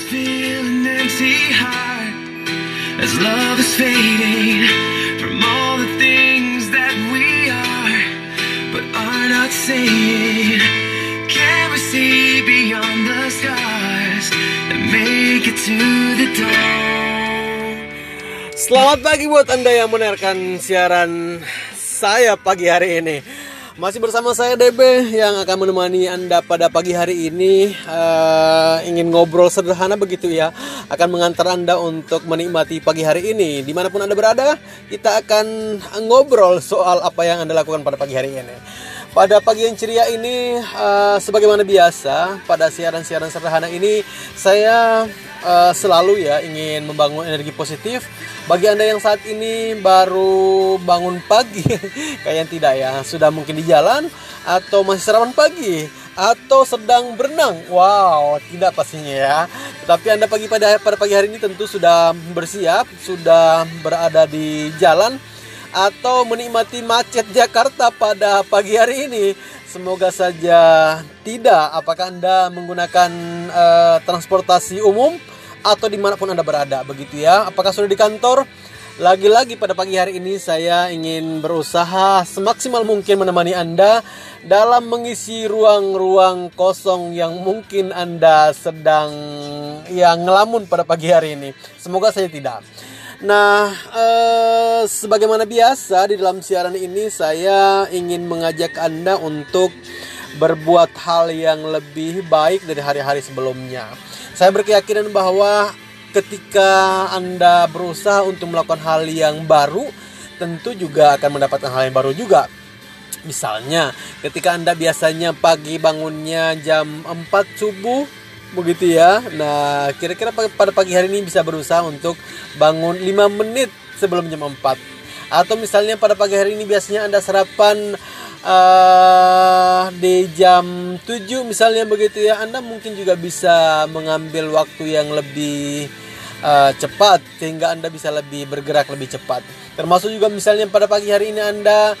just feel an empty heart as love is fading from all the things that we are but are not saying. Can we see beyond the stars and make it to the dawn? Selamat pagi buat Anda yang mendengarkan siaran saya pagi hari ini. Masih bersama saya DB yang akan menemani Anda pada pagi hari ini. Eh, Ingin ngobrol sederhana begitu ya Akan mengantar Anda untuk menikmati pagi hari ini. Di mana pun Anda berada Kita akan ngobrol soal apa yang Anda lakukan pada pagi hari ini. Pada pagi yang ceria ini, eh, sebagaimana biasa, pada siaran-siaran sederhana ini, saya eh, selalu ya ingin membangun energi positif. Bagi anda yang saat ini baru bangun pagi, kayaknya tidak ya, sudah mungkin di jalan atau masih sarapan pagi atau sedang berenang. Wow, tidak pastinya ya. Tetapi anda pagi pada pada pagi hari ini tentu sudah bersiap, sudah berada di jalan atau menikmati macet Jakarta pada pagi hari ini. Semoga saja tidak. Apakah Anda menggunakan eh, transportasi umum atau di mana pun Anda berada, begitu ya? Apakah sudah di kantor? Lagi-lagi pada pagi hari ini saya ingin berusaha semaksimal mungkin menemani Anda dalam mengisi ruang-ruang kosong yang mungkin Anda sedang yang ngelamun pada pagi hari ini. Semoga saya tidak. Nah, eh, sebagaimana biasa di dalam siaran ini saya ingin mengajak Anda untuk berbuat hal yang lebih baik dari hari-hari sebelumnya. Saya berkeyakinan bahwa ketika Anda berusaha untuk melakukan hal yang baru, tentu juga akan mendapatkan hal yang baru juga. Misalnya, ketika Anda biasanya pagi bangunnya jam 4 subuh, begitu ya. Nah, kira-kira pada pagi hari ini bisa berusaha untuk bangun 5 menit sebelum jam 4. Atau misalnya pada pagi hari ini biasanya Anda sarapan eh, di jam 7 misalnya begitu ya. Anda mungkin juga bisa mengambil waktu yang lebih eh, cepat sehingga Anda bisa lebih bergerak lebih cepat. Termasuk juga misalnya pada pagi hari ini Anda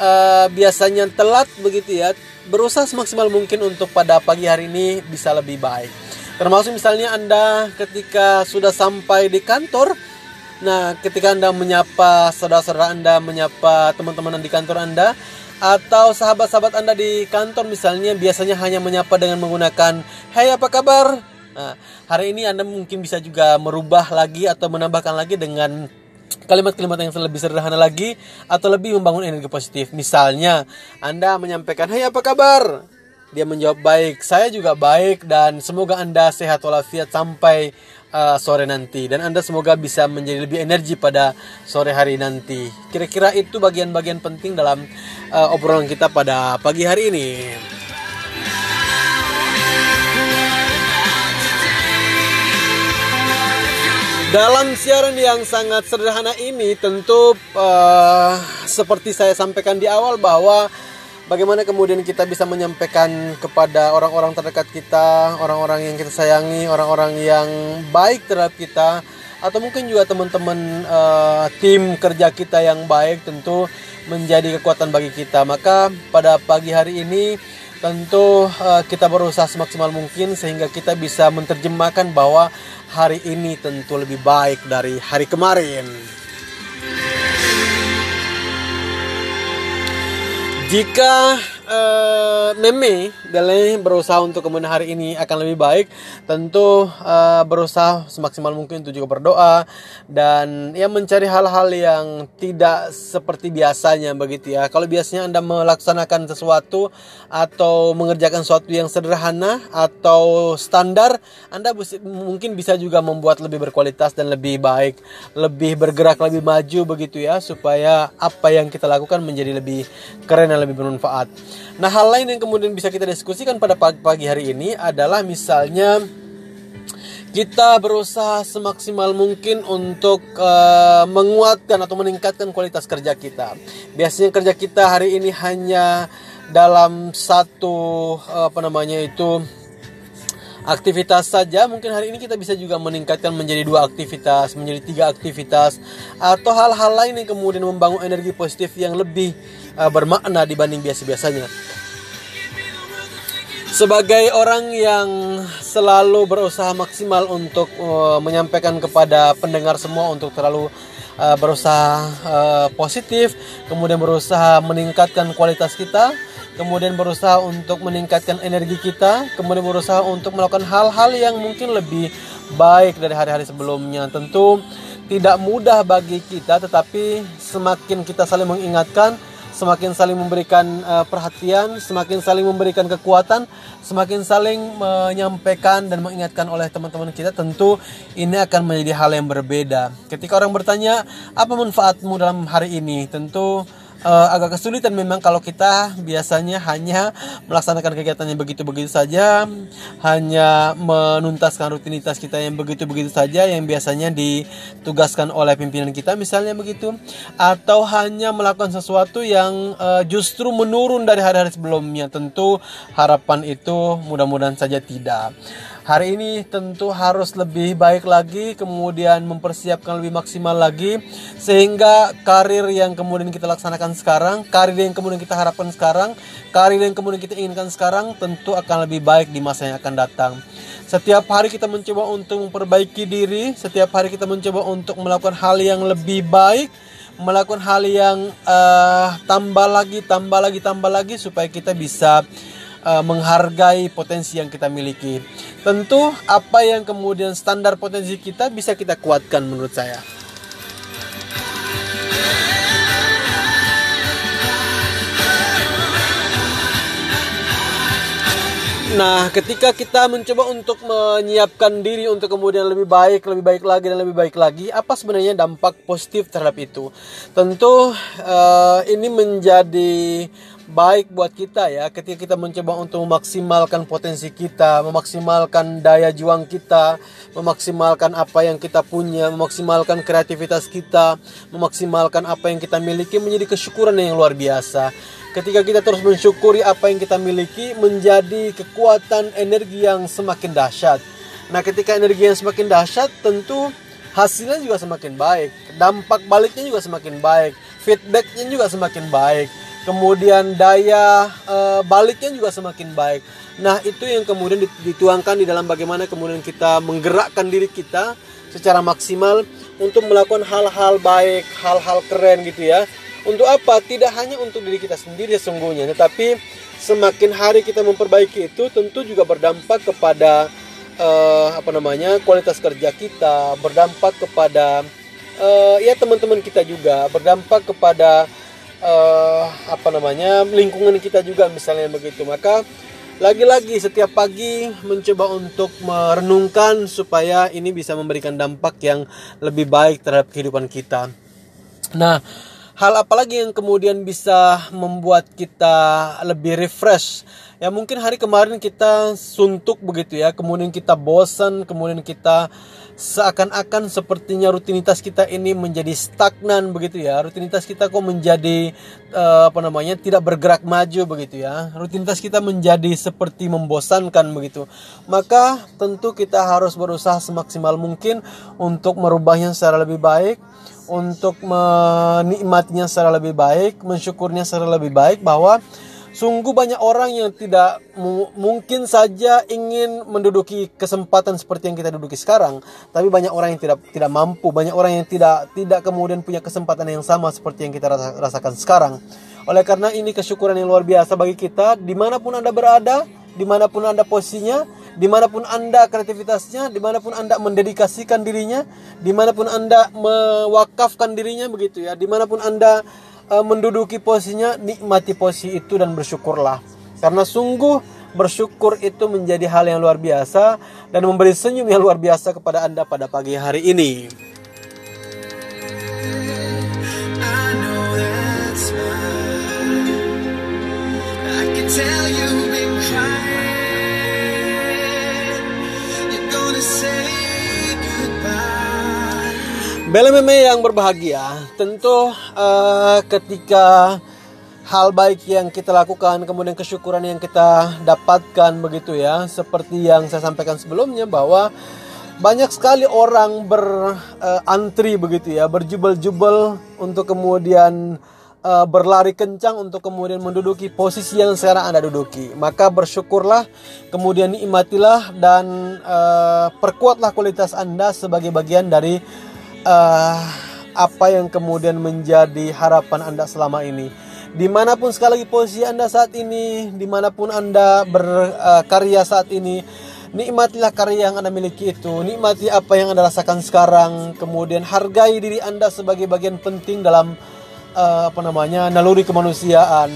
eh, biasanya telat begitu ya. Berusaha semaksimal mungkin untuk pada pagi hari ini bisa lebih baik. Termasuk misalnya anda ketika sudah sampai di kantor nah ketika anda menyapa saudara-saudara anda menyapa teman-teman di kantor anda atau sahabat-sahabat anda di kantor misalnya biasanya hanya menyapa dengan menggunakan Hai apa kabar? Nah, hari ini Anda mungkin bisa juga merubah lagi atau menambahkan lagi dengan kalimat-kalimat yang lebih sederhana lagi atau lebih membangun energi positif. Misalnya, Anda menyampaikan, "Hai, apa kabar?" Dia menjawab, "Baik, saya juga baik dan semoga Anda sehat walafiat sampai uh, sore nanti dan Anda semoga bisa menjadi lebih energi pada sore hari nanti." Kira-kira itu bagian-bagian penting dalam uh, obrolan kita pada pagi hari ini. Dalam siaran yang sangat sederhana ini tentu eh, seperti saya sampaikan di awal bahwa bagaimana kemudian kita bisa menyampaikan kepada orang-orang terdekat kita, orang-orang yang kita sayangi, orang-orang yang baik terhadap kita atau mungkin juga teman-teman eh, tim kerja kita yang baik tentu menjadi kekuatan bagi kita. Maka pada pagi hari ini tentu eh, kita berusaha semaksimal mungkin sehingga kita bisa menerjemahkan bahwa hari ini tentu lebih baik dari hari kemarin. Jika eh, Meme berusaha untuk kemudian hari ini akan lebih baik, tentu eh, berusaha semaksimal mungkin untuk juga berdoa dan ya mencari hal-hal yang tidak seperti biasanya begitu ya. Kalau biasanya Anda melaksanakan sesuatu atau mengerjakan sesuatu yang sederhana atau standar, Anda mungkin bisa juga membuat lebih berkualitas dan lebih baik, lebih bergerak lebih maju begitu ya supaya apa yang kita lakukan menjadi lebih keren dan lebih bermanfaat. Nah, hal lain yang kemudian bisa kita diskusikan pada pagi, hari ini adalah misalnya kita berusaha semaksimal mungkin untuk eh, menguatkan atau meningkatkan kualitas kerja kita. Biasanya kerja kita hari ini hanya dalam satu eh, apa namanya itu aktivitas saja mungkin hari ini kita bisa juga meningkatkan menjadi dua aktivitas menjadi tiga aktivitas atau hal-hal lain yang kemudian membangun energi positif yang lebih uh, bermakna dibanding biasa-biasanya sebagai orang yang selalu berusaha maksimal untuk uh, menyampaikan kepada pendengar semua untuk terlalu uh, berusaha uh, positif, kemudian berusaha meningkatkan kualitas kita, kemudian berusaha untuk meningkatkan energi kita, kemudian berusaha untuk melakukan hal-hal yang mungkin lebih baik dari hari-hari sebelumnya. Tentu tidak mudah bagi kita, tetapi semakin kita saling mengingatkan, semakin saling memberikan uh, perhatian, semakin saling memberikan kekuatan, semakin saling menyampaikan dan mengingatkan oleh teman-teman kita, tentu ini akan menjadi hal yang berbeda. Ketika orang bertanya, apa manfaatmu dalam hari ini? Tentu uh, agak kesulitan memang kalau kita biasanya hanya melaksanakan kegiatannya begitu-begitu saja, hanya menuntaskan rutinitas kita yang begitu-begitu saja yang biasanya ditugaskan oleh pimpinan kita misalnya begitu, atau hanya melakukan sesuatu yang uh, justru menurun dari hari-hari sebelumnya. Tentu harapan itu mudah-mudahan saja tidak. Hari ini tentu harus lebih baik lagi, kemudian mempersiapkan lebih maksimal lagi, sehingga karir yang kemudian kita laksanakan sekarang, karir yang kemudian kita harapkan sekarang, karir yang kemudian kita inginkan sekarang, tentu akan lebih baik di masa yang akan datang. Setiap hari kita mencoba untuk memperbaiki diri, setiap hari kita mencoba untuk melakukan hal yang lebih baik, melakukan hal yang uh, tambah lagi, tambah lagi, tambah lagi, supaya kita bisa uh, menghargai potensi yang kita miliki. Tentu apa yang kemudian standar potensi kita bisa kita kuatkan menurut saya. Nah, ketika kita mencoba untuk menyiapkan diri untuk kemudian lebih baik, lebih baik lagi dan lebih baik lagi, apa sebenarnya dampak positif terhadap itu? Tentu uh, ini menjadi baik buat kita ya ketika kita mencoba untuk memaksimalkan potensi kita, memaksimalkan daya juang kita, memaksimalkan apa yang kita punya, memaksimalkan kreativitas kita, memaksimalkan apa yang kita miliki menjadi kesyukuran yang luar biasa. Ketika kita terus mensyukuri apa yang kita miliki menjadi kekuatan energi yang semakin dahsyat. Nah, ketika energi yang semakin dahsyat tentu hasilnya juga semakin baik, dampak baliknya juga semakin baik, feedbacknya juga semakin baik kemudian daya e, baliknya juga semakin baik. Nah, itu yang kemudian dituangkan di dalam bagaimana kemudian kita menggerakkan diri kita secara maksimal untuk melakukan hal-hal baik, hal-hal keren gitu ya. Untuk apa? Tidak hanya untuk diri kita sendiri sesungguhnya, tetapi semakin hari kita memperbaiki itu tentu juga berdampak kepada uh, apa namanya kualitas kerja kita, berdampak kepada uh, ya teman-teman kita juga, berdampak kepada uh, apa namanya lingkungan kita juga misalnya begitu maka lagi-lagi setiap pagi mencoba untuk merenungkan supaya ini bisa memberikan dampak yang lebih baik terhadap kehidupan kita. Nah, hal apa lagi yang kemudian bisa membuat kita lebih refresh? Ya mungkin hari kemarin kita suntuk begitu ya, kemudian kita bosan, kemudian kita seakan-akan sepertinya rutinitas kita ini menjadi stagnan begitu ya. Rutinitas kita kok menjadi uh, apa namanya tidak bergerak maju begitu ya. Rutinitas kita menjadi seperti membosankan begitu. Maka tentu kita harus berusaha semaksimal mungkin untuk merubahnya secara lebih baik untuk menikmatinya secara lebih baik mensyukurnya secara lebih baik bahwa Sungguh banyak orang yang tidak mungkin saja ingin menduduki kesempatan seperti yang kita duduki sekarang, tapi banyak orang yang tidak tidak mampu, banyak orang yang tidak tidak kemudian punya kesempatan yang sama seperti yang kita rasakan sekarang. Oleh karena ini kesyukuran yang luar biasa bagi kita, di mana pun anda berada, di mana pun anda posisinya, di mana pun anda kreativitasnya, di mana pun anda mendedikasikan dirinya, di mana pun anda mewakafkan dirinya begitu ya, di mana pun anda uh, menduduki posisinya, nikmati posisi itu dan bersyukurlah. Karena sungguh bersyukur itu menjadi hal yang luar biasa dan memberi senyum yang luar biasa kepada Anda pada pagi hari ini. Bela meme yang berbahagia, tentu uh, ketika hal baik yang kita lakukan, kemudian kesyukuran yang kita dapatkan begitu ya, seperti yang saya sampaikan sebelumnya bahwa banyak sekali orang berantri uh, begitu ya, berjubel-jubel untuk kemudian uh, berlari kencang untuk kemudian menduduki posisi yang sekarang Anda duduki. Maka bersyukurlah, kemudian nikmatilah dan uh, perkuatlah kualitas Anda sebagai bagian dari uh, apa yang kemudian menjadi harapan Anda selama ini. Di mana pun sekali lagi posisi Anda saat ini, di mana pun Anda berkarya saat ini, Nikmatilah karya yang Anda miliki itu, nikmati apa yang Anda rasakan sekarang, kemudian hargai diri Anda sebagai bagian penting dalam uh, apa namanya naluri kemanusiaan.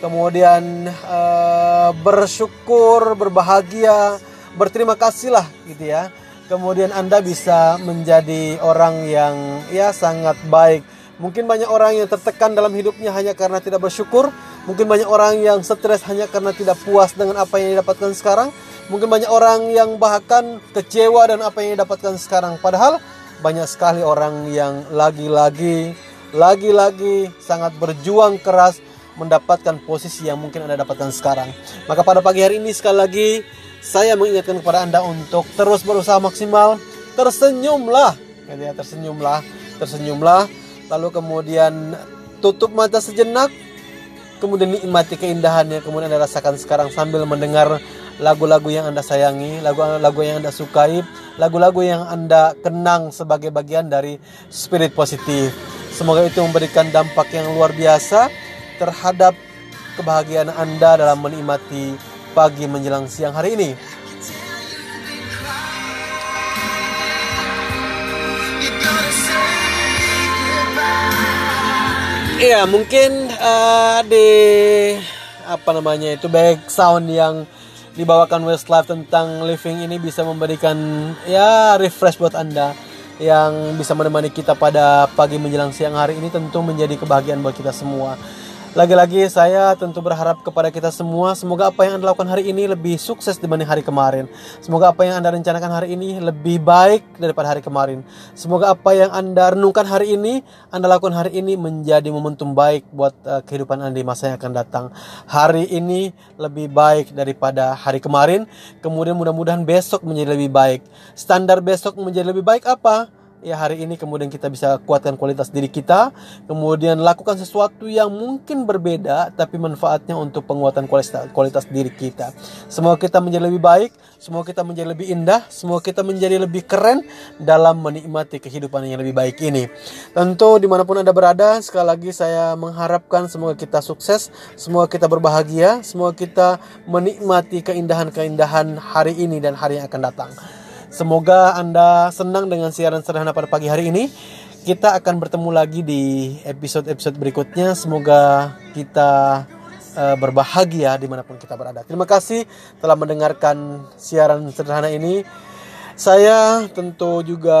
Kemudian uh, bersyukur, berbahagia, berterima kasihlah gitu ya. Kemudian Anda bisa menjadi orang yang ya sangat baik. Mungkin banyak orang yang tertekan dalam hidupnya hanya karena tidak bersyukur. Mungkin banyak orang yang stres hanya karena tidak puas dengan apa yang didapatkan sekarang Mungkin banyak orang yang bahkan kecewa dan apa yang didapatkan sekarang. Padahal banyak sekali orang yang lagi-lagi, lagi-lagi sangat berjuang keras mendapatkan posisi yang mungkin Anda dapatkan sekarang. Maka pada pagi hari ini sekali lagi saya mengingatkan kepada Anda untuk terus berusaha maksimal, tersenyumlah, gitu ya, tersenyumlah, tersenyumlah, lalu kemudian tutup mata sejenak, kemudian nikmati keindahannya, kemudian Anda rasakan sekarang sambil mendengar lagu-lagu yang Anda sayangi, lagu-lagu yang Anda sukai, lagu-lagu yang Anda kenang sebagai bagian dari spirit positif. Semoga itu memberikan dampak yang luar biasa terhadap kebahagiaan Anda dalam menikmati pagi menjelang siang hari ini. Iya, mungkin uh, di apa namanya itu back sound yang dibawakan Westlife tentang living ini bisa memberikan ya refresh buat Anda yang bisa menemani kita pada pagi menjelang siang hari ini tentu menjadi kebahagiaan buat kita semua. Lagi-lagi saya tentu berharap kepada kita semua semoga apa yang Anda lakukan hari ini lebih sukses dibanding hari kemarin. Semoga apa yang Anda rencanakan hari ini lebih baik daripada hari kemarin. Semoga apa yang Anda renungkan hari ini, Anda lakukan hari ini menjadi momentum baik buat uh, kehidupan Anda di masa yang akan datang. Hari ini lebih baik daripada hari kemarin. Kemudian mudah-mudahan besok menjadi lebih baik. Standar besok menjadi lebih baik apa? Ya hari ini kemudian kita bisa kuatkan kualitas diri kita kemudian lakukan sesuatu yang mungkin berbeda tapi manfaatnya untuk penguatan kualitas kualitas diri kita. Semoga kita menjadi lebih baik semoga kita menjadi lebih indah semoga kita menjadi lebih keren dalam menikmati kehidupan yang lebih baik ini. Tentu di mana pun anda berada sekali lagi saya mengharapkan semoga kita sukses semoga kita berbahagia semoga kita menikmati keindahan-keindahan hari ini dan hari yang akan datang Semoga Anda senang dengan siaran sederhana pada pagi hari ini. Kita akan bertemu lagi di episode-episode berikutnya. Semoga kita uh, berbahagia di mana pun kita berada. Terima kasih telah mendengarkan siaran sederhana ini. Saya tentu juga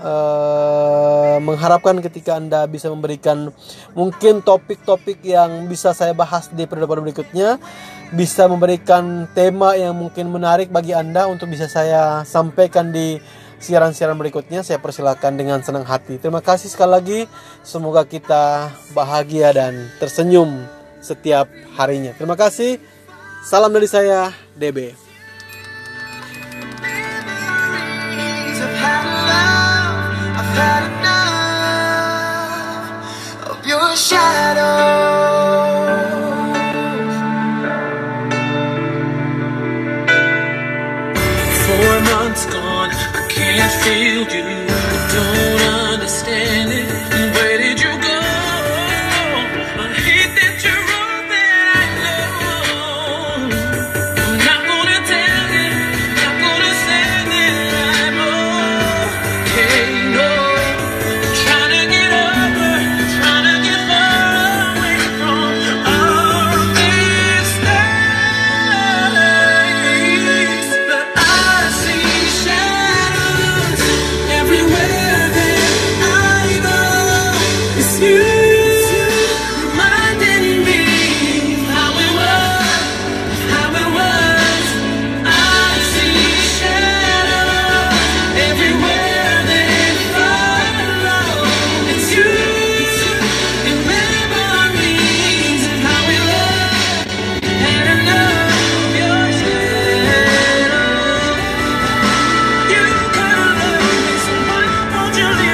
uh, mengharapkan ketika Anda bisa memberikan mungkin topik-topik yang bisa saya bahas di periode berikutnya bisa memberikan tema yang mungkin menarik bagi Anda untuk bisa saya sampaikan di siaran-siaran berikutnya. Saya persilakan dengan senang hati. Terima kasih sekali lagi. Semoga kita bahagia dan tersenyum setiap harinya. Terima kasih. Salam dari saya, DB. shadow.